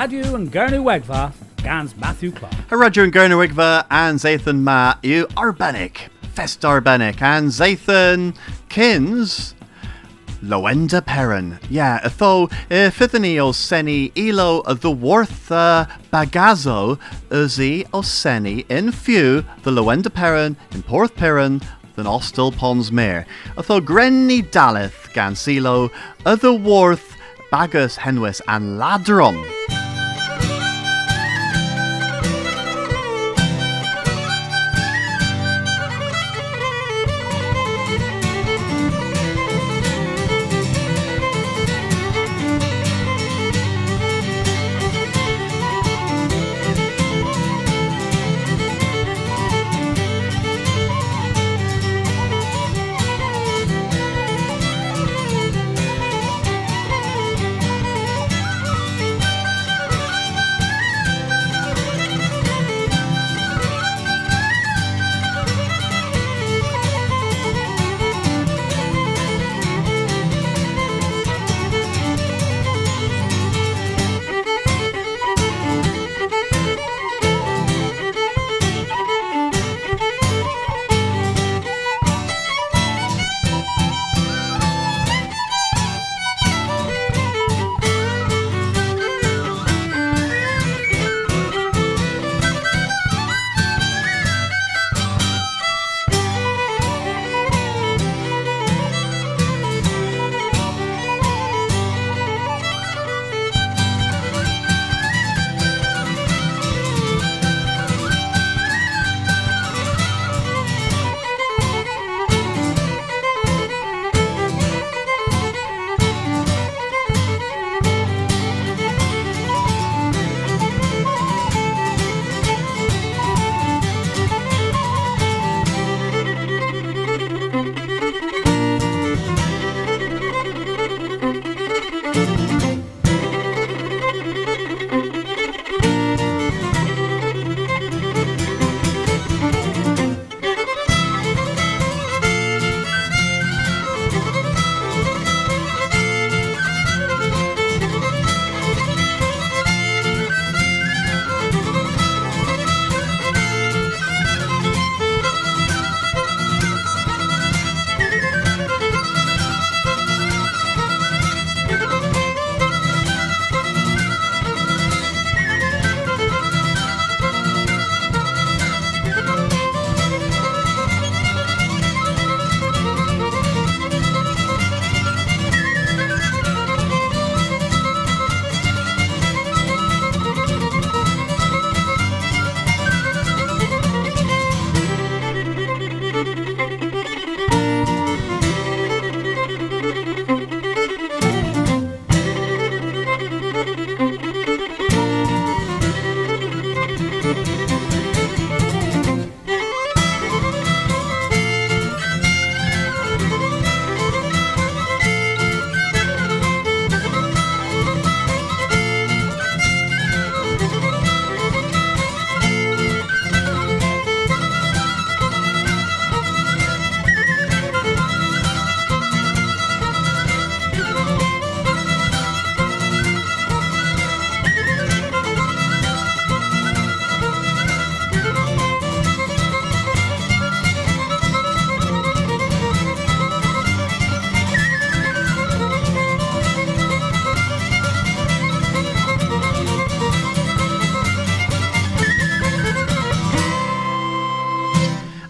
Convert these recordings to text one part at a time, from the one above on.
Radio and Gurnu Wegva, Gans Matthew Clark. A Radio and Gurnu Wegva and Zathan Ma, you Arbenic, Fest Arbenic, and Zathan Kins. Lowender Peran. Yeah, tho fithani o seni ilo the worth bagazo uzi seni in few the Lowender Peran in Porth Perrin than Ostel Pons Mare. Tho grenny dalith gan silo the worth bagus henwis and ladron.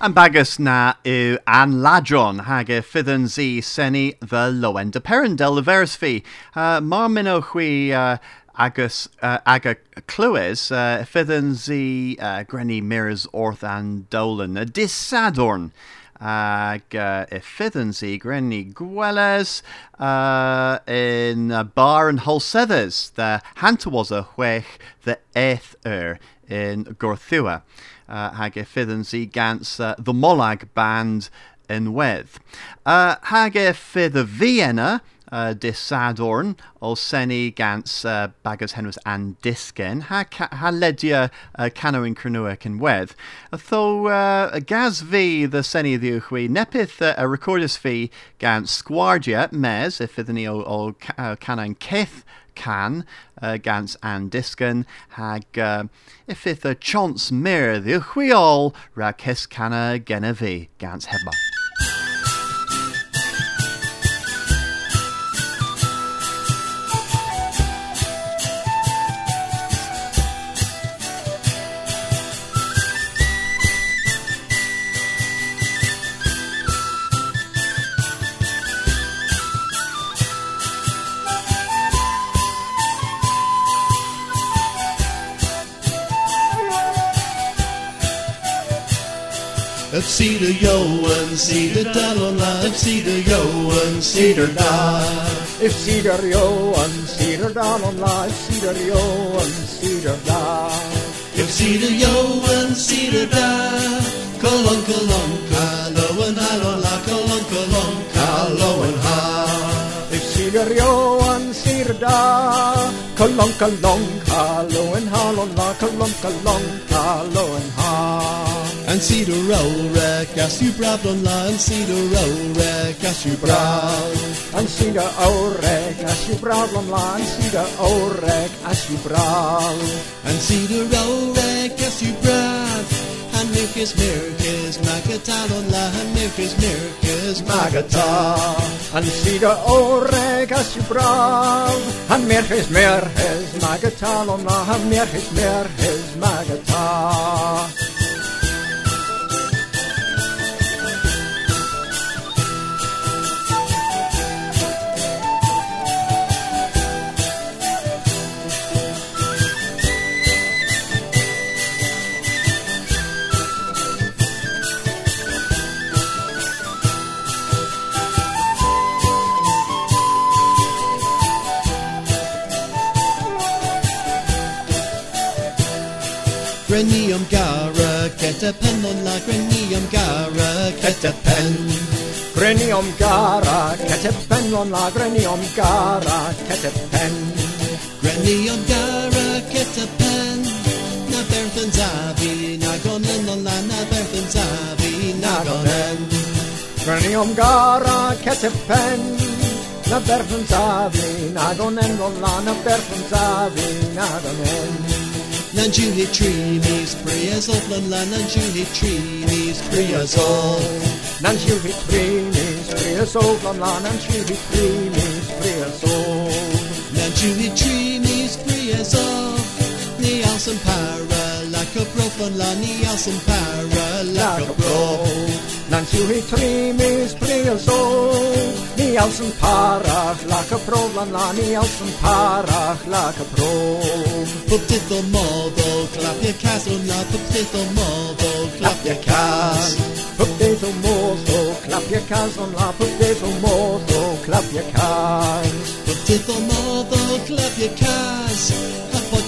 And bagus na yw an ladron hag e ffyddyn zi seni the loen de perendel y fi. Uh, chwi uh, agus uh, aga clywes uh, ffyddyn zi uh, grenny mirrors orth an dolan y disadorn ag uh, e ffyddyn grenny gweles uh, in uh, bar and holsedders the hanta was a chwech the eth er in Gorthua uh, hag e ffyddyn si gans uh, The Molag Band yn wedd. Uh, e y Vienna uh, disadorn o seni gans uh, bagas henwas an disgen ha, ha ledia uh, canoin crynua cyn wedd. Tho uh, gas fi the seni ddiwchwi nepith uh, a recordus fi gans sgwardia mes if iddyn ni o, o uh, canoin ceth can uh, gans an discan hag uh, ifith a chance mir the chwiol ra kes canna genevi gans heba. Of cedar yo and cedar dalona of cedar yo and cedar da If cedar yo and cedar down on life, cedar yo and cedar da. If cedar yo and cedar da Kolon kolon kalo and halo la kolon kolon kalo and ha If cedar yo and cedar da, kalong kalong kalo and halon la kalong kalong kalo and ha. And cedar row rek as you brab on la and cedar row rek as you brab And cedar orek as you problem la, and cedar orek as you brawl. And cedar row rek as you brab And mirkis mirkis magatalon la and mirkis mirkis Magata, and cedar orek as you brawl. And merhes merhes magatalon la, and merhes merhes magata. Grenium gara keta pen on la grenium gara keta pen Grenium gara, ketepen on la grenium gara, ketepen. Grenium gara keta pen Na berthen zavi na gonen on la na berthen zavi na gonen Grenium gara, ketepen. Na berfen zavi, nagonen on la, na berfen zavi, nagonen. Nan juni trimis prias oplan la nan juni trimis prias op Nan tjuvit primis, prias ovlan la, nan tjuvit primis, prias ov. Nan juni trimis prias op Ni alsen para la coprofon la ni alsen para la copro Nan tjuvit primis, prias ov. Ni alsen parach, laka provlan la, ni alsen parach, laka prov. Puptito modo clapia caso la puptito modo clapia cas Potato mozo, clappia cason la potato mozo, clappia cas.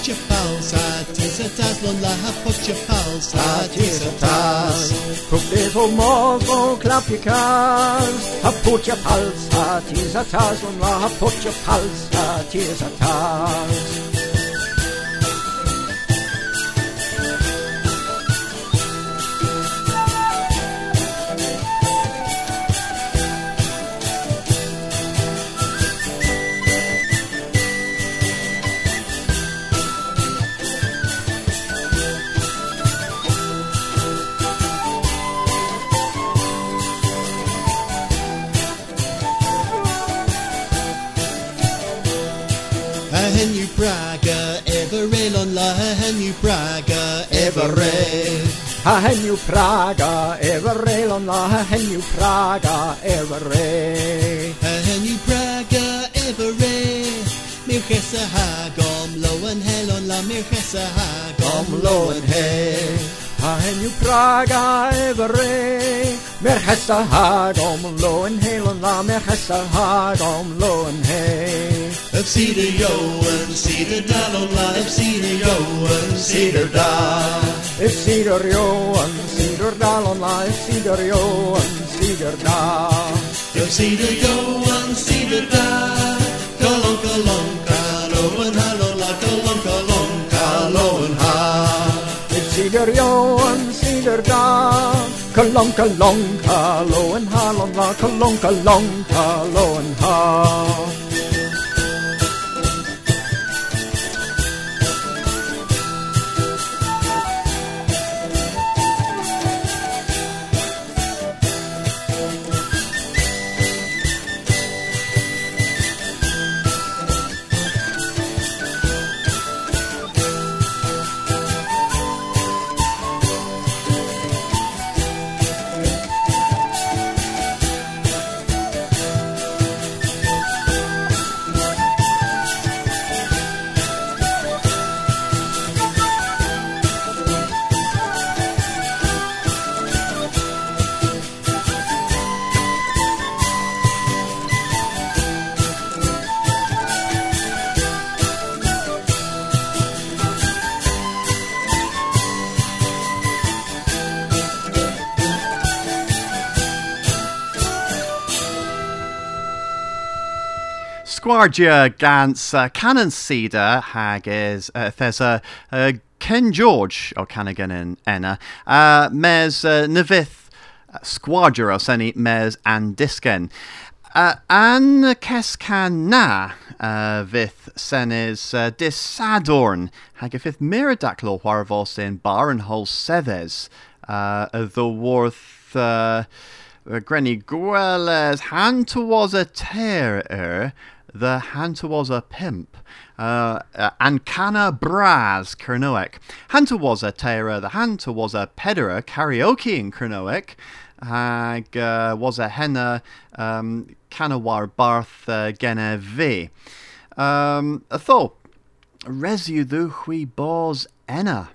Modo clapia cas Hapocha pausa tisatas non la hapocha pausa ah, tisatas Potato mozo, clappia cas. Hapucha palsa, tisatas, on la hapucha palsa, tisatas. Hen Praga ever on la hen you Praga ever Ha heniu Praga, everre, on la ha heniu Praga, everre. Hen you Praga ever Mir chesa hagom lo and hell on la mir chesa hagom Om lo en he Ha heniu Praga evere Mer hessa hag om lo en he Lon la mer hessa hag om lo en he Of cedar yo and cedar da on la of cedar yo and cedar da If cedar yo and cedar dal on la If cedar yo and cedar da Of cedar yo and cedar da Kolon kolon kalo and halo la kolon kolon kalo and ha If cedar yo and cedar da Kalong kalong kalo en ha Lon la kalong kalong kalo en ha Squargia gans uh, Canon Cedar hag is uh, uh, Ken George o Canagan in enna uh, mes uh, Navith Squargia os any mes and disken. Uh, an kescan na uh, vith senes uh, dis sadorn hag if miradaclo warvos in Barenhol seves uh, the worth uh, Granny Gwelles Hanta was a terror, the Hanta was a pimp. Uh, uh, Braz Kernoek. Hanta was a terror, the Hanta was a pederer, karaoke in Kernoek. Hag uh, was a henna um, Canawar Barth uh, Gene V. Um, a tho, resu hui bos enna.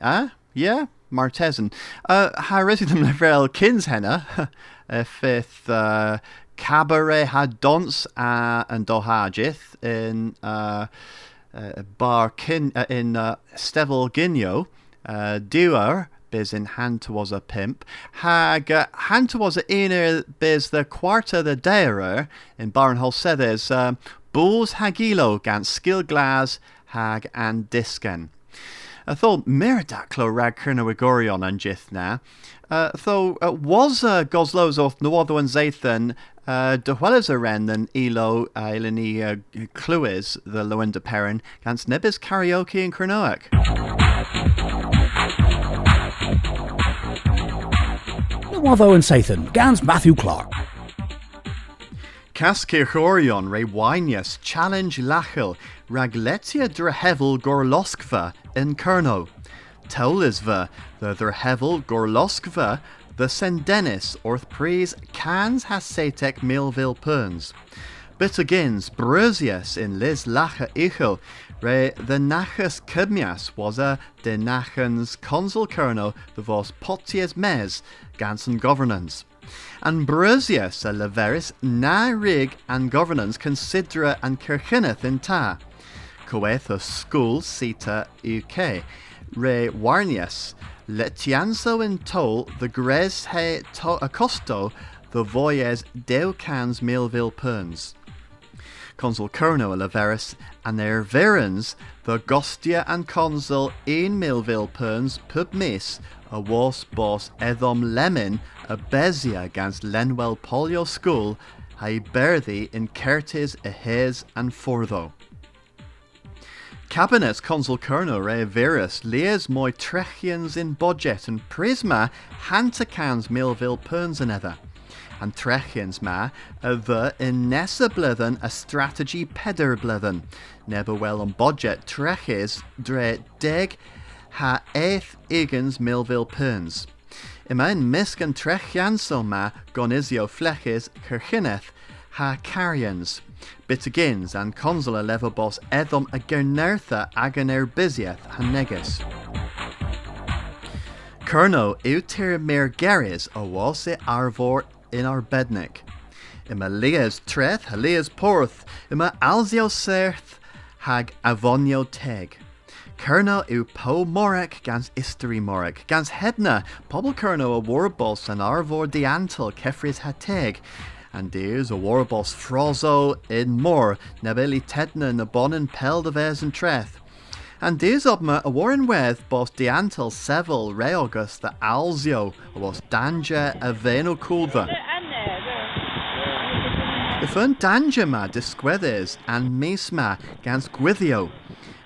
Ah, yeah? Martesan. Uh, ha residum levrel kins henna, fifth uh, cabaret ha dons uh, and dohajith in uh, uh, bar kin uh, in uh, Stevel Ginyo, uh, duer biz in hand was a pimp, hag uh, a inner biz the quarta the derer in Barnhol sedes, um, bulls hagilo gan skill glass hag and disken. I thought Miradaclo rag Kernawigorion and Jithna. Uh, though uh, was uh, Goslows off Nuodo and Zathan, uh, Huelas a ren than Elo uh, Eleni uh, the Lowender Peran, gans Nebis Karaoke in Kernoak. Nawatho and Sathan, Gans Matthew Clark. Cascirchorion re Winius challenge Lachel ragletia drehevel gorloskva in Kerno. Taulisva the drehevel gorloskva the Sendenis orth praise cans hasetek milville perns. Bitagins Brusius in Liz Lacha Ichel re the Nachas Kibmias was a de Nachans consul colonel the vos poties mes gansen governance. And Brusius a leveris na rig and governance considera and kirchineth in ta. Coeth school sita UK. Re warnius letianso in tol the gres he to acosto the voyes deu cans milville perns. Consul Kerno a leveris and their verens the Gostia and Consul in Millville perns pub mis a was boss edom lemon a bezia against Lenwell Polio School ha berthi in Curtis a hes and fortho. Cabinet Consul Kerno re verus leas moi trechians in budget and prisma hantacans Millville perns and ether and trechians ma a the in nessa blithen a strategy peder blithen. Never well on budget trechis dre deg ha eith igans Millville perns. Imain miskan trechianso ma gonizio flechis kirchineth ha carrians. Bitagins and consular level boss edom a gernertha aganer bizieth ha negus. Kerno eutir mir geris o wase arvor in our bednick. Ima leas treth, ha leas porth, ima alzio serth, hag avonio teg. Kerno u po morek gans isteri morek, gans hedna, pobl kerno a warbos an arvor diantal kefris ha teg, and there's a warbos frozo in more, nebeli tedna na bonin pel de ves and treth. And there's op me a warren weth bos diantal sevel reogus the alzio, was danger a veno culva. If un danger ma disgweddes and misma gans gwithio,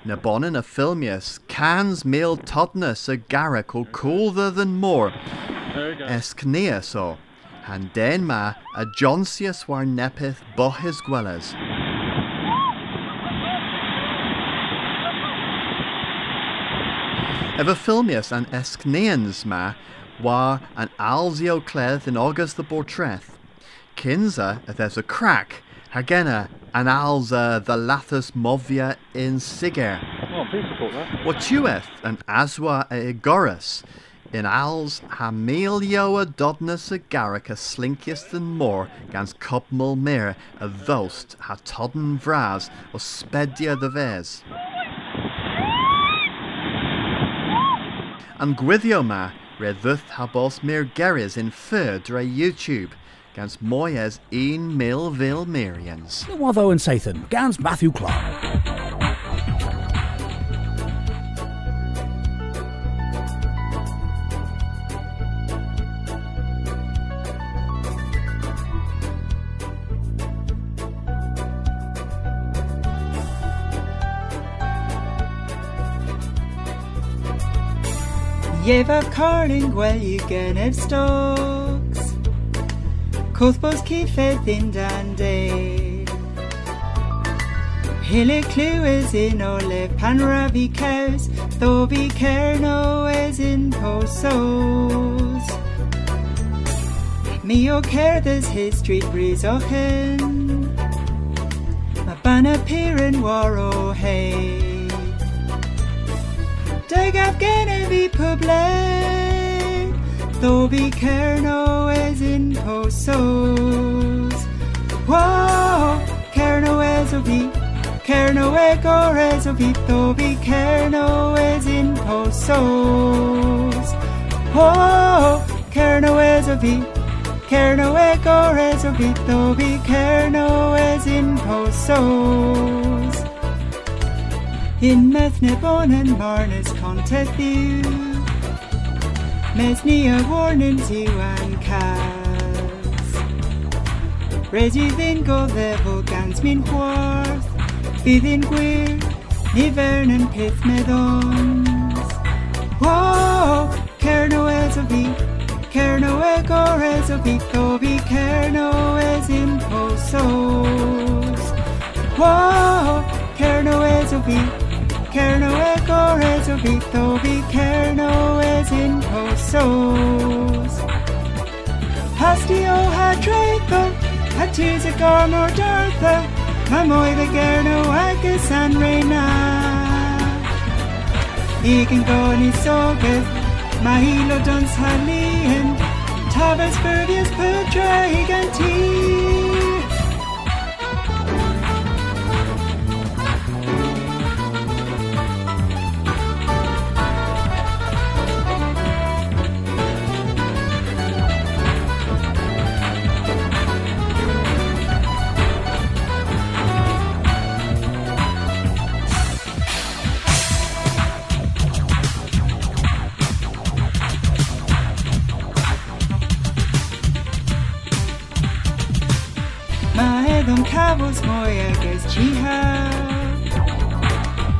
na bonin a filmius cans mil todnus a garrick o coolther than more, escnea so, and den ma a jonsius war nepith bohis gwellas. Ever filmius an escneans ma war an alzio cleth in August the portreth. Kinza if there's a crack, hagena an alza the lathus movia in siger. Oh, please support that. Wachueth an aswa a igorus. In als hamilio a dodnus a garrick a slinkiest than more gans cobmul mir a thost ha todden vras or spedia the ves. And gwithio ma re dduth ha bos mir geris in fur dre YouTube. gans moyes een Millville Marians. Nwatho and Sathan, Gans Matthew Clark. Yefaf carling gwelligen ef stogs Cothbos cifedd in dan de Hille clywes in olef pan rafi caws Tho fi cerno es in posos Me o cerddys his street breeze ochen Ma ban appearin war o hay Dig af Genevieve Public Though be Kerno as in posos Whoa Kerno as of be Kerno egor as of it Though be Kerno as in posos Whoa Kerno as of it Kerno egor as of it Though be Kerno as in posos In Methnebon and Marnes content you Mesnia warning you and cas Regi then go level gans min wharf Bidin gwir Nivern and pith medons Whoa Kerno as of be Kerno egor as of be Thobi Kerno as in posos Whoa Kerno as of be Kerno egor as of be as in posos Hastio hadretho Hatis a garmor dartha Mamoy the gerno agus an reina Igen goni soget Mahilo dons halien Tabas furbius putra iganti Maedom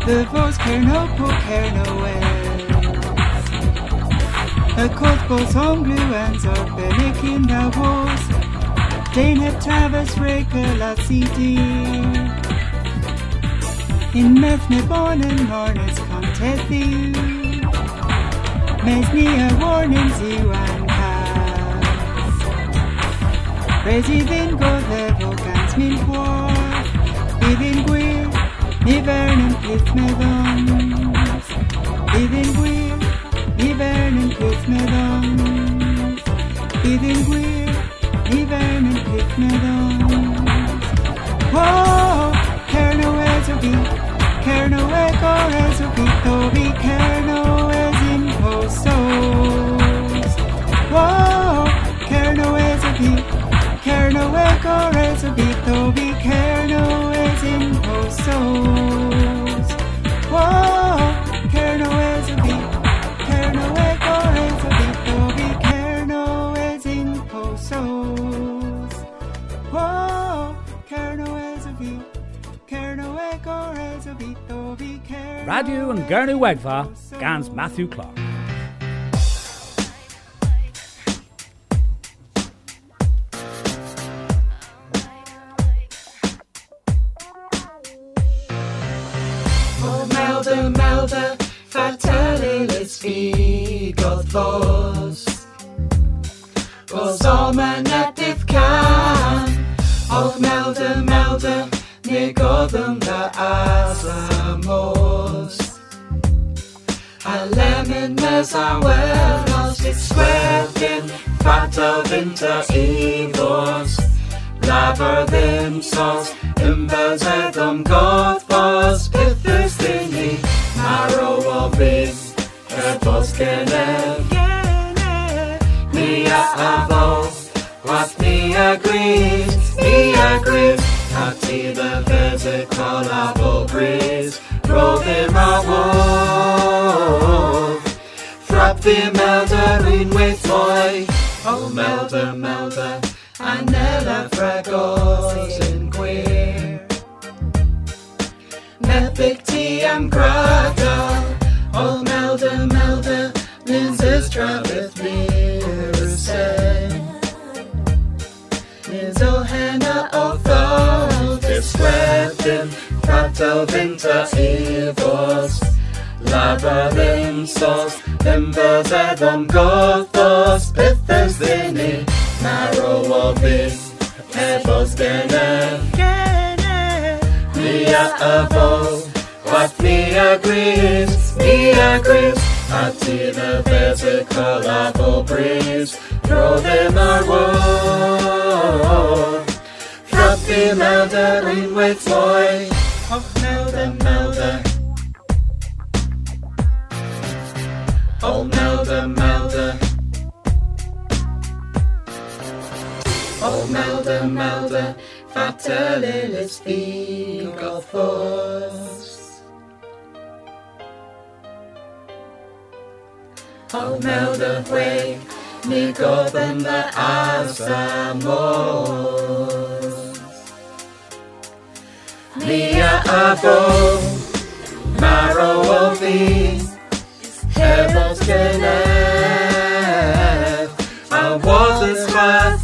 The voice vos kerno po kerno A cothbos onglu ans or benikin da vos Dane het tavas reka la city In methne bon and harness contethi Mesni a warning and has President go level gans min war Bidin gwir Nivern and pith medons Bidin gwir Nivern and pith medons Bidin gwir pith medons Whoa Kerno as a beat Kerno as a beat Thobi Kerno as in posos Whoa Kerno as a beat Kerno a beat Thobi Kerno Radio and Gurnu Wegva, Gans Matthew Clark. Lemon mes a welos, it's sweating, fato vinter evos. Laver them sauce, imbazedum god was vos, pithis thingy, marrow of this, herbos genev. Nia avos, was nia agrees, me agrees. Hati the physical abo breeze, roving my wolf. The melder in with toy, oh melder, melder, anella fragos in queer. Tea and grada, oh melder, melder, Mrs. Travis Mirror Mizo henna o thal, discretim, fratel vinter evos, labyrinthos, limbers edom gothos, pithers vini, marrow of this, evos gene, mia avo, what me agrees, me agrees, Ati the physical apple breeze, throw them our world. The melder in with toy, oh melder, melder. Melder, fatale speak of us. Oh melder way, ni gotham the asamos. Mia abo, marrow of thee, heavens genef, and waters hath me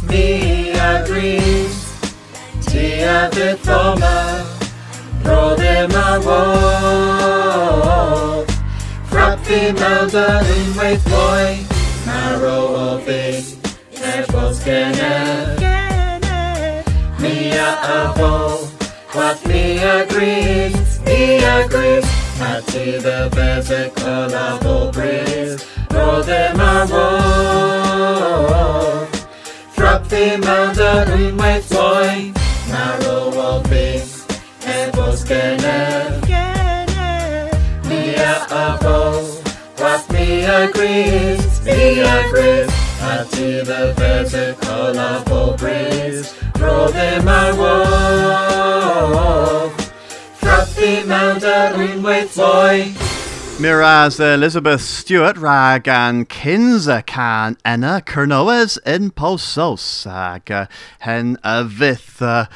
tia vithoma, pro them a woe. Frap the melder in with boy, of it, heavens genef, Mia what me agrees, me agrees, Ati the physical abo breeze, roll them a roll. Frap the melder in with boy, marrow of it, heavens genef, Mia abo, what me me agrees, Ati the physical abo breeze, roll them a roll. Frap the melder in with boy, Miraz Elizabeth Stewart rag an can enna Kernoas in posos ag uh, hen a vith uh,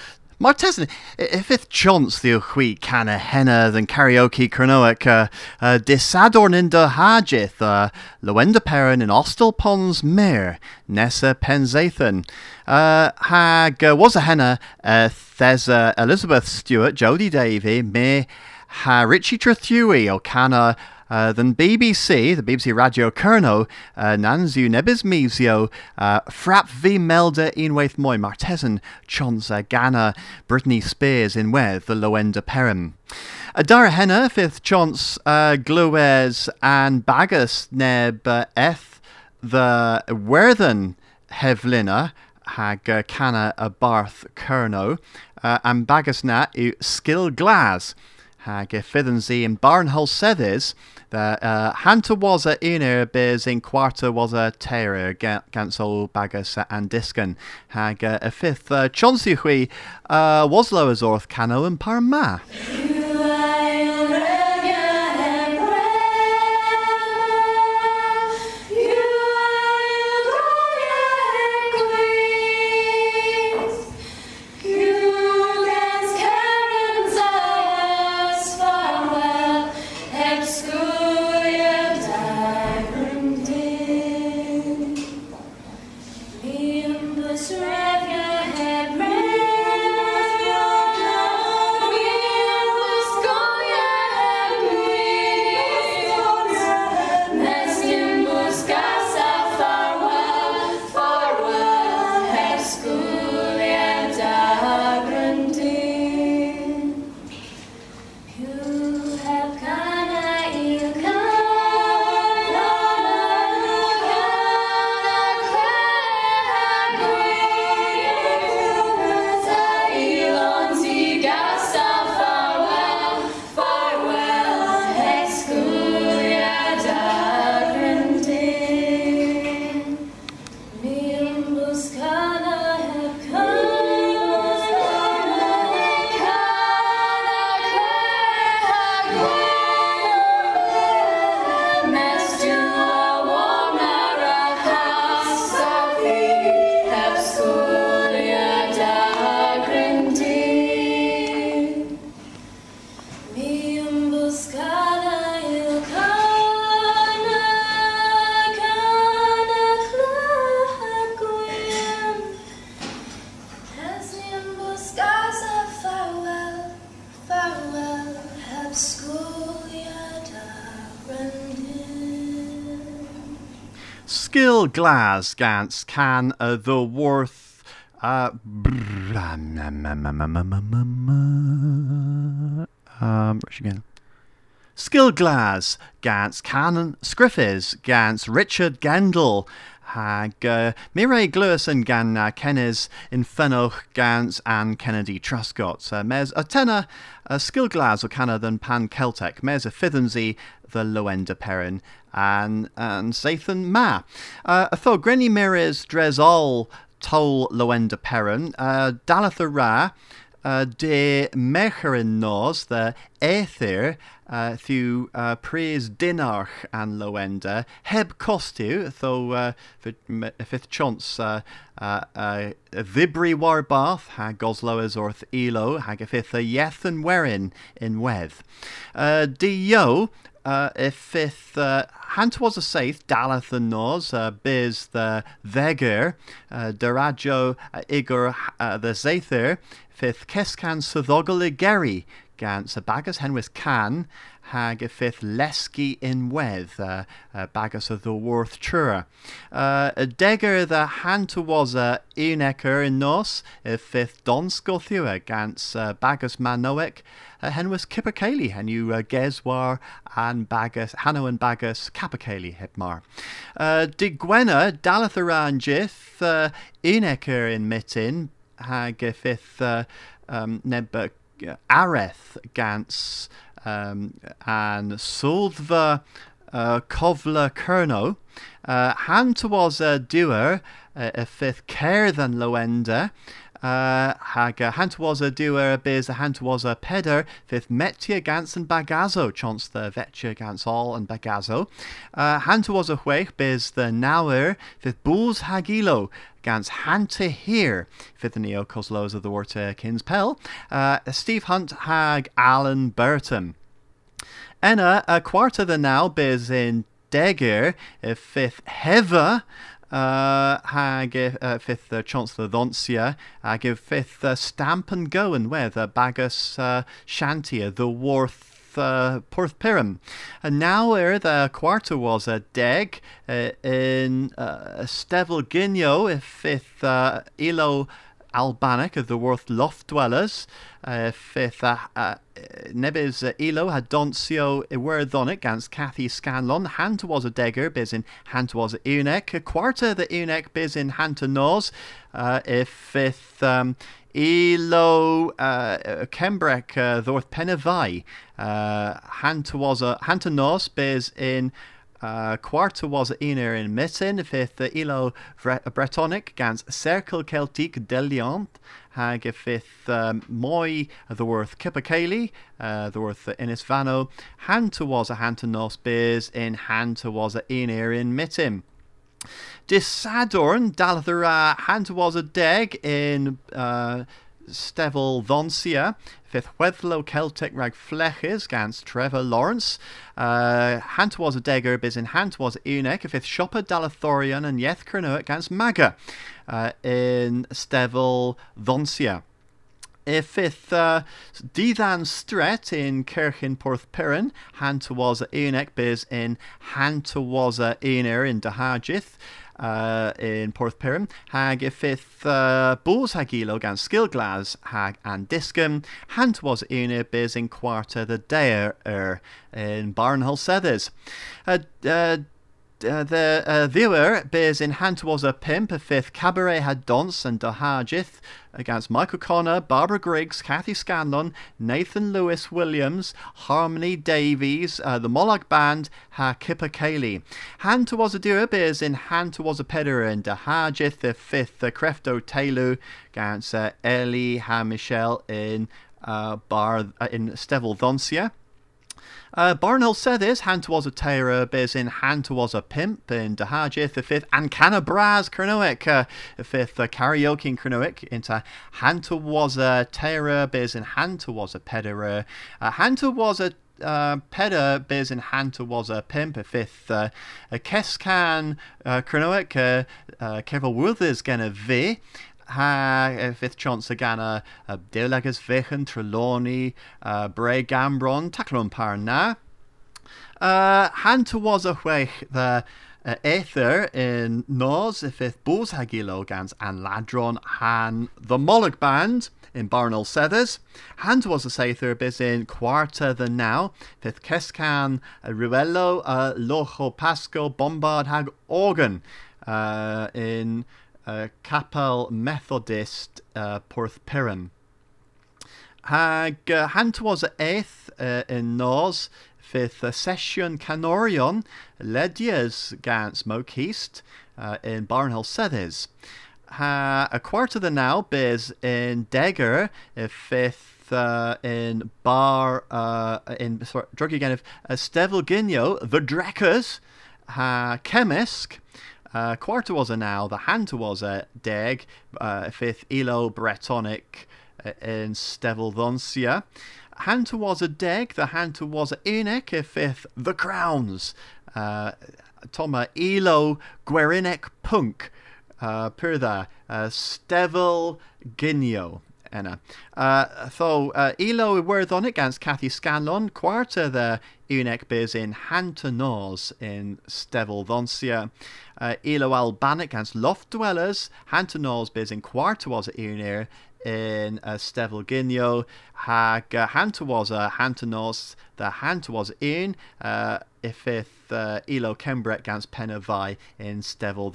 Martesan, if it chance the uchwi canna henna than karaoke kernoic uh, uh, disadorn in de hajith uh, Perrin in Ostel Pons Mere Nessa Penzathan uh, hag uh, was a henna uh, Thesa Elizabeth Stewart Jody Davy me ha Richie Trethui o canna uh, than BBC, the BBC Radio Kerno, uh, Nanzu Nebis Misio, uh, Frap V Melda Inwaith Moy Martesan, Chonsa Ghana, Brittany Spears in Weth, the Loenda Perim. A Dara Henna, fifth chance, uh, Gluez and Bagus Neb uh, Eth, the Werthen Hevlina, hag uh, canna a Barth Kerno, uh, and Bagus na u Skill Glas hag e fydden si in Barnhull Seddes, that uh, Hanta was a inner biz in quarta was a terror gansol bagus and discan hag uh, a fifth uh, Chauncey hui uh, was low as orth cano and parma. Skill glas gans can uh, the worth uh, um, again. Skill glas gans canon scriffis gans Richard Gendall hag uh, Mireille Glewison gan uh, Kennes Infenoch gans and Kennedy Truscott. Uh, mes a tenor uh, skill glas o canna than pan Celtic. Mes fithensi the Lowender Peran and and Sathan Ma. Uh, a tho Grenny Mires Dresol Tol Lowender Peran. Uh, Dalatha Ra. Uh, de mecherin nos the ether uh, thu uh, pres dinarch and loenda heb costu tho uh, fifth chance uh, uh, uh, vibri war bath ha gosloas orth elo hag yeth and werin in weth. Uh, di yo uh, if fifth uh, hant was a saith dalath and nos uh, biz the veger uh, derajo uh, igor uh, the zather fifth keskan sodogol geri gans a bagus henwys can hag a fifth leski in wedd uh, uh, bagus of the worth trura. Uh, a degger the hant was a unecker in nos a fifth don scothua gans uh, bagus manoic uh, henwys kipperkeli henu uh, geswar and bagus hano and bagus capaceli hepmar. Uh, digwena dalatharan jith uh, unecker in mitin hag fifth uh, um, neb uh, areth gans um, and Soldva uh, Kovla Kerno. Uh, han was a doer uh, a fifth care than Loenda. Uh, hag uh, hant was a doer biz a hant was peder fifth metia gans and bagazo chance the vetcha gans all and bagazo. Uh, hant was a huech biz the nower fifth bulls hagilo gans hante here fifth neo coslos of the water kins pell uh, Steve Hunt hag Alan Burton. Enna a quarter the now biz in Degger fifth heva uh, hag uh, fifth uh, Chancellor hag uh, fifth uh, Stamp and Go and with uh, Bagus uh, Shantia, the Worth uh, Porth Piram. And now er the quarter was a deg uh, in uh, Stevel Ginyo, if fifth uh, Elo Albanic of the Worth Loft Dwellers, uh, fifth uh, uh, uh, Elo had Doncio Iwerthonic against Kathy Scanlon. Hanta was a degger, biz in Hanta was a eunuch. A quarter the eunuch, biz in Hanta nos. Uh, if fifth um, Elo uh, Kembrek uh, Thorth Penavai. Uh, Hanta was a Hanta nos, biz in uh, quarta was a iner in mitten, fifth ilo bretonic gans circle celtic deliant, hag fifth um, moi the worth kipakeli, uh, the worth inis vano, hanta was a hanta nos beers in hanta was a iner in mitten. Disadorn dalathera hanta was a deg in uh, Stevel Vonsia, fifth Weddlo Celtic rag fleches gans Trevor Lawrence. Uh, Hant was a degger bis in Hant was eunuch, fifth Shopper Dalathorian and Yeth Kernoet gans Maga uh, in Stevel Vonsia. If fifth uh, Dithan Stret in Kirchen Porth Piran, Hanta was a eunuch bis in Hanta was a eunuch in Dahajith uh, in Porth Piram, hag y fifth uh, bws hag ilo gan skillglas hag and discum, hant was una biz in quarta the deir er in Barnhull Sethers. Uh, uh, uh, the uh, viewer bears in hand towards a pimp, a fifth cabaret had dance and Dahajith against Michael Connor, Barbara Griggs, Kathy Scanlon, Nathan Lewis Williams, Harmony Davies, uh, the Moloch Band, Ha Kipper Cayley. Hand towards a dear bears in hand towards a pedder and Dahajith, the fifth, the Crefto Taylor against uh, Ellie Ha Michelle in uh, Bar uh, in Stevel Thoncia. Uh, Barnhill said this, hand was a terror, biz in hand was a pimp, in Dahajith the fifth, and Canabraz Kernoic, uh, the fifth, uh, karaoke in Kernoic, into hand was a terror, biz in hand was a pederer, uh, hand was a uh, peda biz in Hanta was a pimp, a fifth, uh, a Keskan uh, Kernoic, uh, uh, Kevel Withers gonna V, ha uh, fifth chance gana uh, Delagas Vichen, Trelawney, uh, Bray Gambron, Taclon Parna. Uh, a way the uh, Aether in Nos, y fifth Bws Hagilo gans an Ladron han the Moloch Band in Barnell Sethers. Hand was a Sather bis in Quarta the Now, fifth Kescan uh, Ruello uh, Locho Pasco Bombard Hag Organ uh, in Capel Methodist uh, Porthpiran. Hag uh, hand was a eighth uh, in Nos, fifth uh, session Canorion, Ledias Gans Moke uh, in Barnhill. Ha a quarter the now biz in Degger, a fifth uh, in Bar uh, in sorry, drug again if uh, Stevel Ginyo, the Dreckers, ha Chemisk. Uh, quarter was a now, the hand was a Deg, uh, fifth Elo Bretonic uh, in Stevel. Hanta was a deg, the Hanta was a a fifth, the Crowns. Uh, Toma Elo Guerinek Punk, uh, Pyrtha, uh, Stevel Ginio. Enna. Uh, tho uh, Elo Werthon against Cathy Scanlon, quarter the Unek biz in Hanta Nos in Stevel Thoncia. Uh, Elo Albanic against Loft Dwellers, Hanta Nos biz in quarter was at Unir in uh, Stevel Ginio. Hag uh, Hanta was a Hanta Nos, the Hanta was in uh, ifith uh, Elo Kembrek against Penavai in Stevel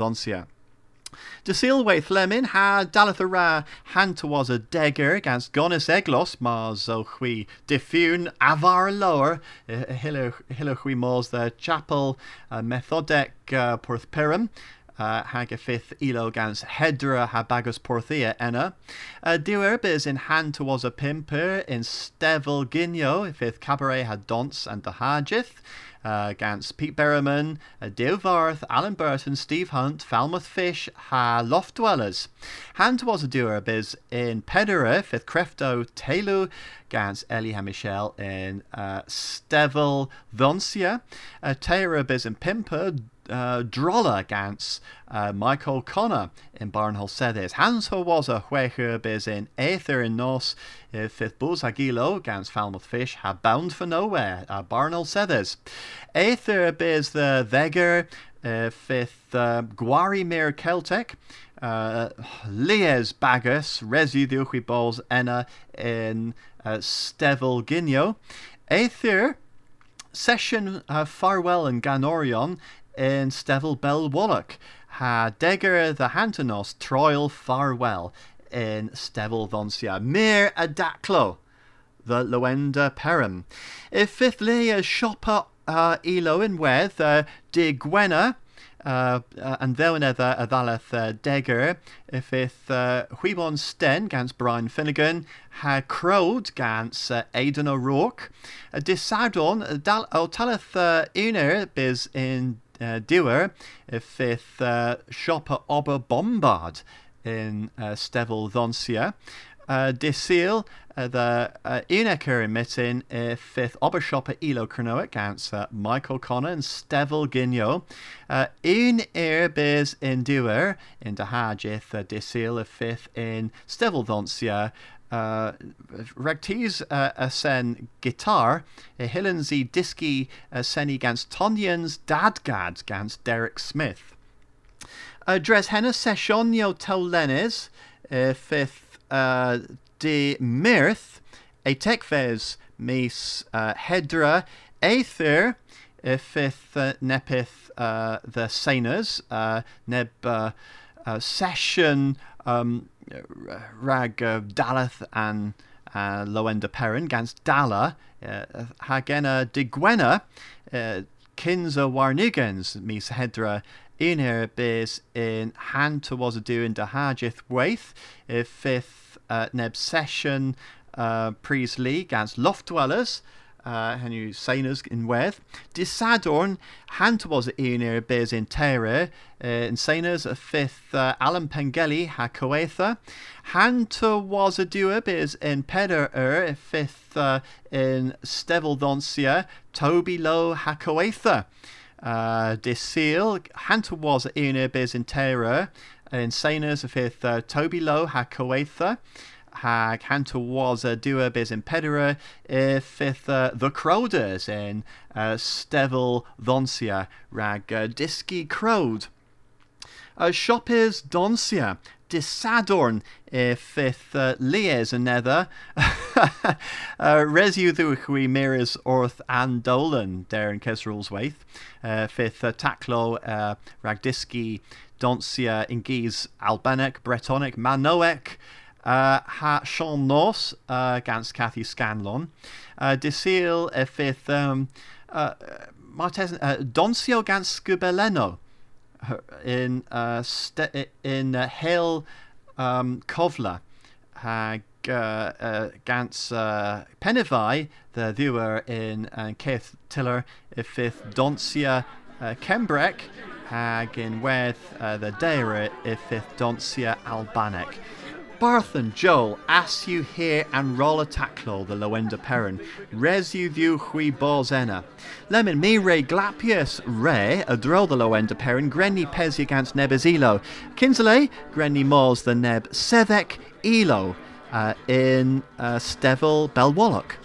Thoncia. De Silwaith Lemin ha dalath ra hanta was a degger against Gonis Eglos mars o chwi diffun avar lower hilo chwi mors the chapel uh, methodec uh, porth perum uh, hag a fifth elo gans hedra ha bagus porthia enna. Uh, Diwer is in hand towards a pimper in stevel ginyo, fifth cabaret had dons and the hajith. Uh, gans Pete Berriman, uh, Dale Varth, Alan Burton, Steve Hunt, Falmouth Fish, ha Loft Dwellers. Hand was a doer biz in Pedera, fifth Crefto, Taylor, gans Ellie Michelle in uh, Stevel Thoncia, uh, Tara biz in Pimper, uh, Drolla gans uh, Michael Connor in Barnhull Sedis. Hans ho was a huecher biz in Aether in Nos, uh, fifth Buzz Agilo gans Falmouth Fish have bound for nowhere, uh, Barnhull Sedis. Aether biz the Vegger, uh, fifth uh, Guari Mir Celtic, uh, Lies Bagus, Resi Diuchi Balls Enna in uh, Stevel Ginio. Aether, Session uh, Farwell and Ganorion in Stevel Bell Wallach. Ha Degger the Hantanos Troil Farwell in Stevel Thoncia. Mir Adaclo the Lowender Peran. If fifth Leia Shopper uh, Elo in Weth, uh, De Gwena, uh, uh, and other a ddalaeth uh, degger if it uh, Huibon Sten gans Brian Finnegan ha crowd gans uh, Aidan O'Rourke uh, disadon dal o uh, uner biz in uh, diwer if uh, shopper ober bombard in uh, Stevel Thoncia uh, uh, the uh, Unecker emitting uh, fifth Obershopper Elo Cronoic answer Michael Connor and Stevel Ginyo. Uh, ear biz in duer in the Hajith uh, Disil a fifth in Stevel Thoncia. Uh, Regtis uh, guitar, a Hillenzy Diski a seni gans Tonyans Dadgad gans Derek Smith. Uh, Dres Henna Sessionio Taulenes, uh, fifth uh, de mirth, a tekves mis uh, hedra, aether, uh, nepith uh, the saners, uh, neb uh, uh, session um, rag uh, dalath and uh, Lowender Peran gans dala, uh, hagena digwena, uh, kinza warnigens mis hedra Inar bes in hand towards a doing da hajith waith if fifth uh, neb session uh, pries league as loft dwellers uh, hen you sainers in weth disadorn hand towards Inar bes in terre uh, a fifth uh, Alan Pengeli ha coetha hand towards a bes in peder er fifth uh, in stevel doncia Toby low ha coetha uh, Disil, Hunter was a biz in terror, in of fifth uh, Toby Low ha Coetha, hag hanta was a dua bis in pedera fifth uh, the crowders in uh, stevel dhonsia rag uh, diski crowd. Uh, Donsia, Disadorn, uh, fifth uh, Lies another, uh, Resu Miras Orth and Dolan, Darren Kesrul's Waith, uh, fifth uh, Taklo, uh, Ragdiski, Donsia, Ingiz, Albanic, Bretonic, Manoek, uh, ha Sean Norse uh, against Kathy Scanlon. Uh, Disil uh, fifth um, uh, Martes, uh, Doncio against Scubeleno. In uh, in uh, Hale um, uh, uh, gans uh, the viewer in uh, Keith Tiller. Ifith Donsia uh, Kembrek hag in uh, the Deira ifith Donsia Albanic. Barth and Joel, as you hear and roll a tackle the Lowender Peran, res you view hui borzena. Lemon me re glapius re a drol the Lowender Peran, grenny pezi against nebezilo. Kinsley, grenny mors the neb sevek elo uh, in uh, Stevel Belwallock.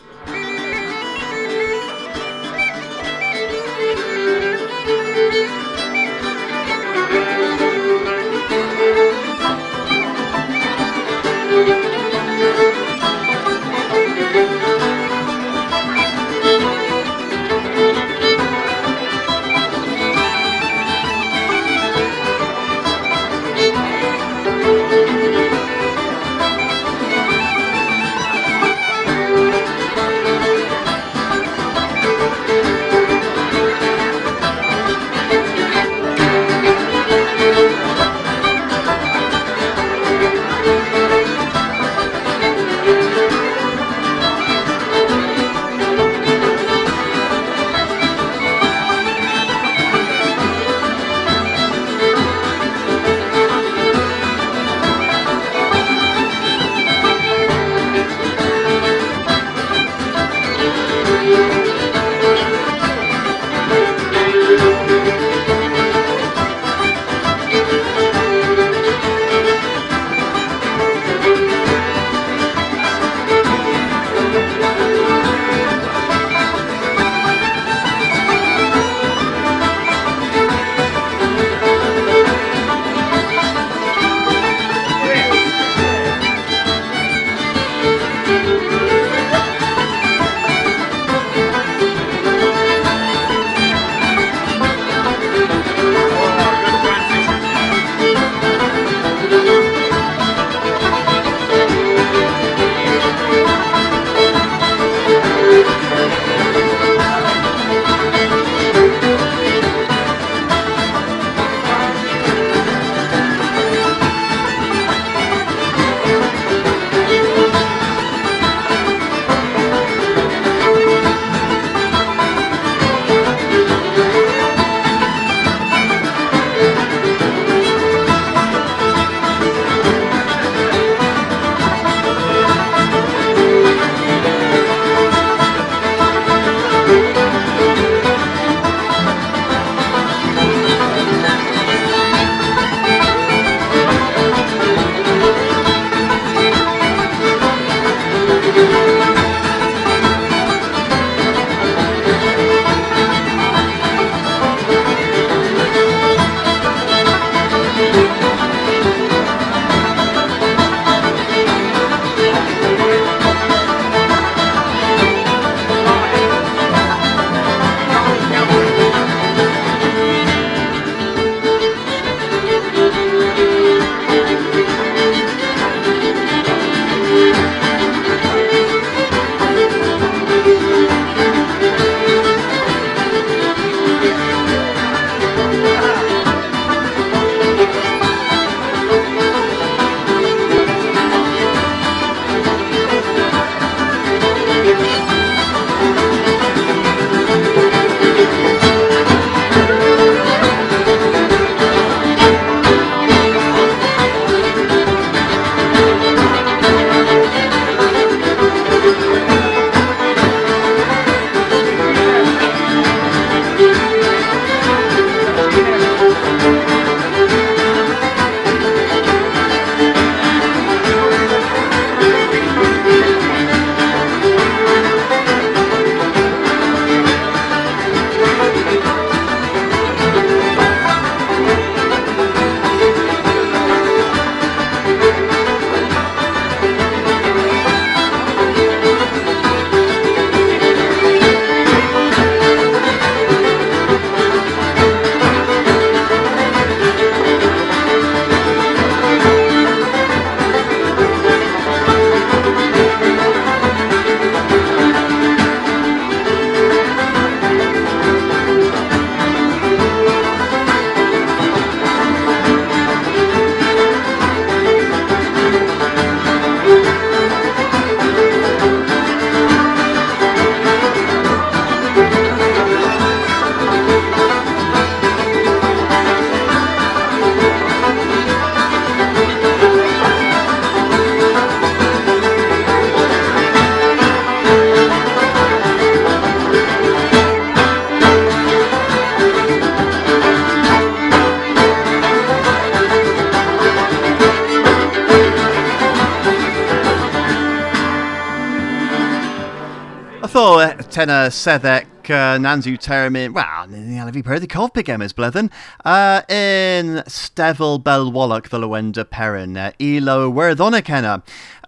Tena sedec uh, nanzu termin, well, ni ala fi perdi cof pigem is blethen, uh, in Stevel Belwalloch the Lowender Peran, uh, ilo werddonic.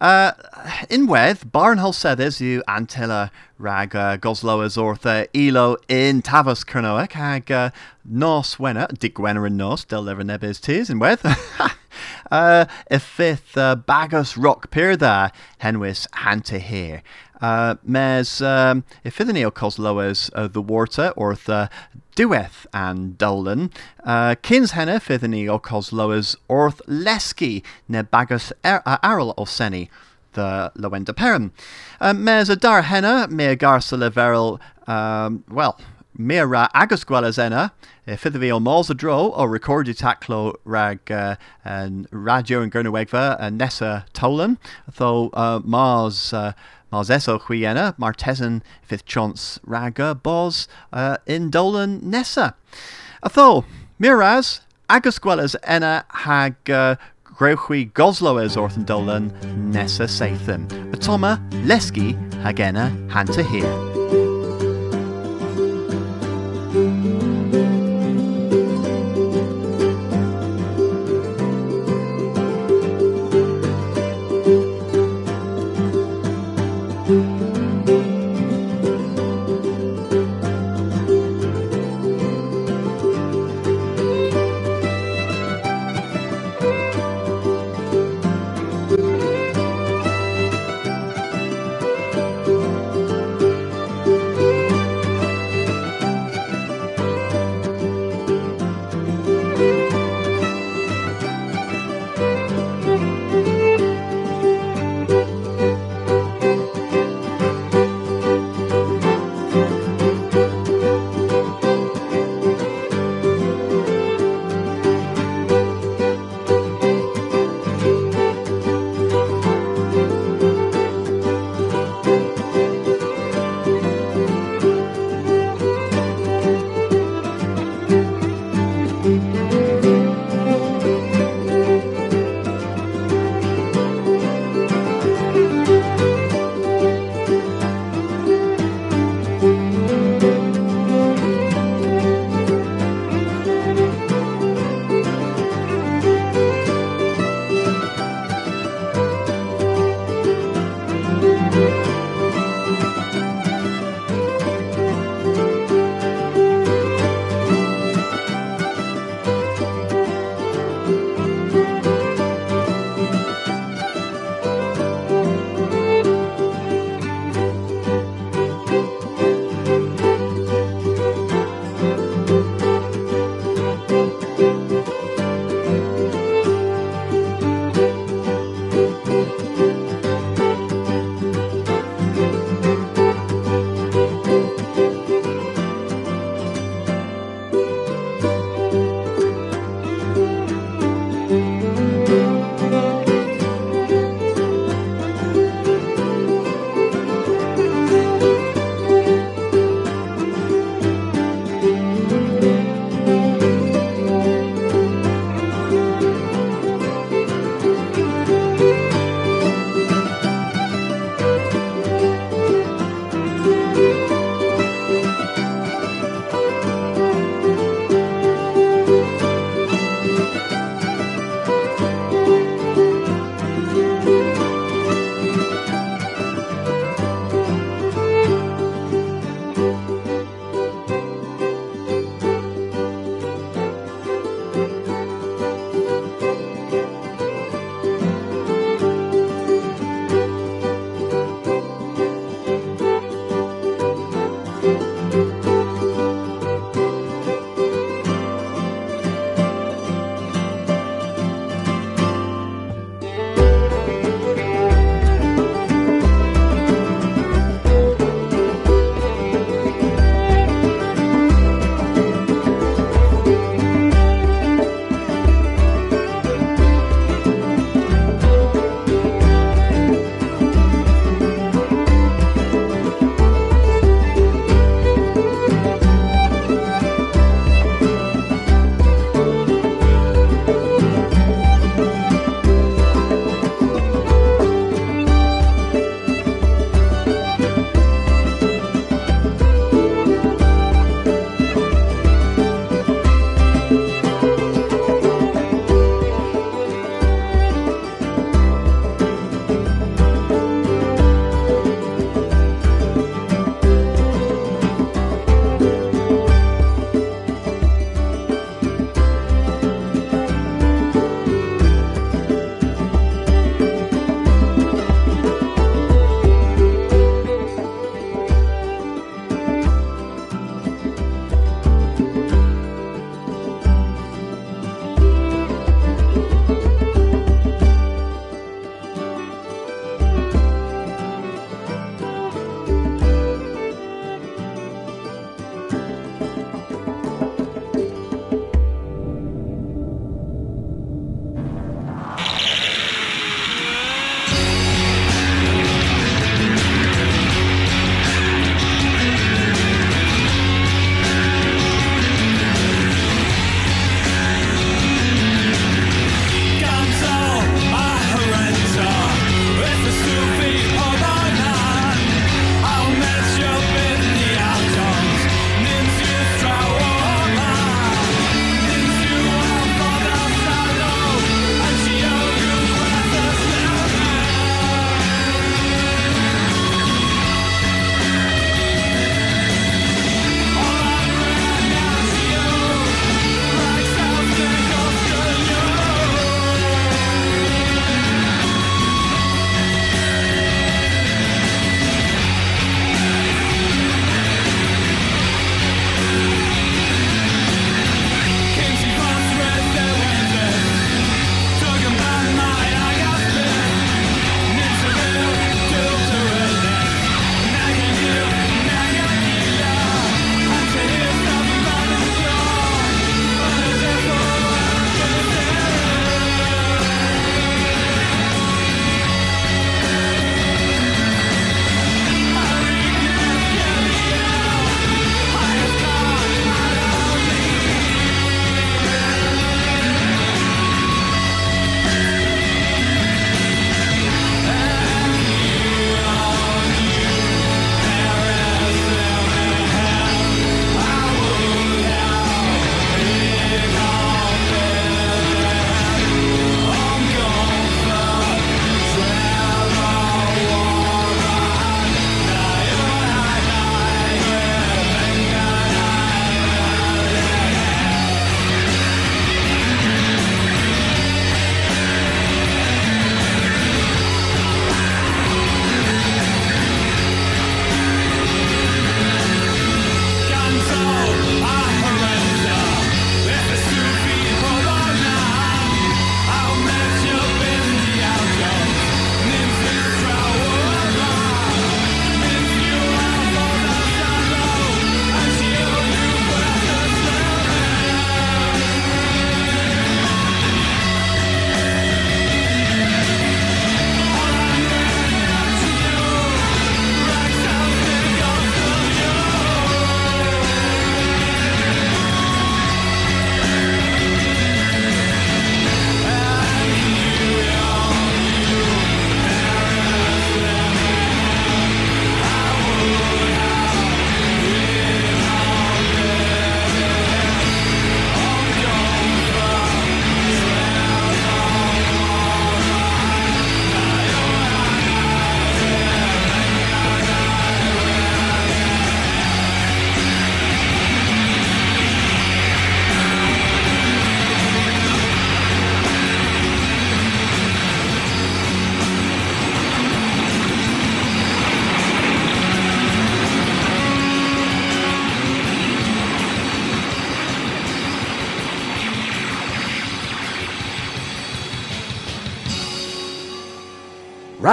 Uh, in wedd, barnhol seddes yw antilla rag uh, gosloas ortha ilo in Tavos Cernoec hag uh, nos wenna, dig wenna yn nos, del nebes tis in wedd. uh, y fifth uh, bagos rock pyr dda henwys hanta here. Uh, mes um, o uh, the water or the dueth and dolan. Uh, kins henna fidden o cosloas orth leski ne bagus uh, aral o seni the Lowender Peran. Uh, mes a dar henna me garsa leveril, um, well, Mira agus gwelas enna, fydd fi o mors a dro o recordi taclo rag uh, and radio and gernawegva and nessa tolan, though uh, Mars uh, Mars eso chwiena, fifth chance raga bos uh, in dolan nessa. Atho, miraz, agus gwelas enna hag uh, grewchwi goslo es orth dolan nessa seithim. Atoma, leski hagena hanta here.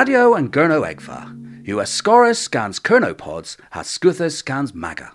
Radio and Gurno Egfa. US Scorus scans Kernopods has Scuthus scans Maga.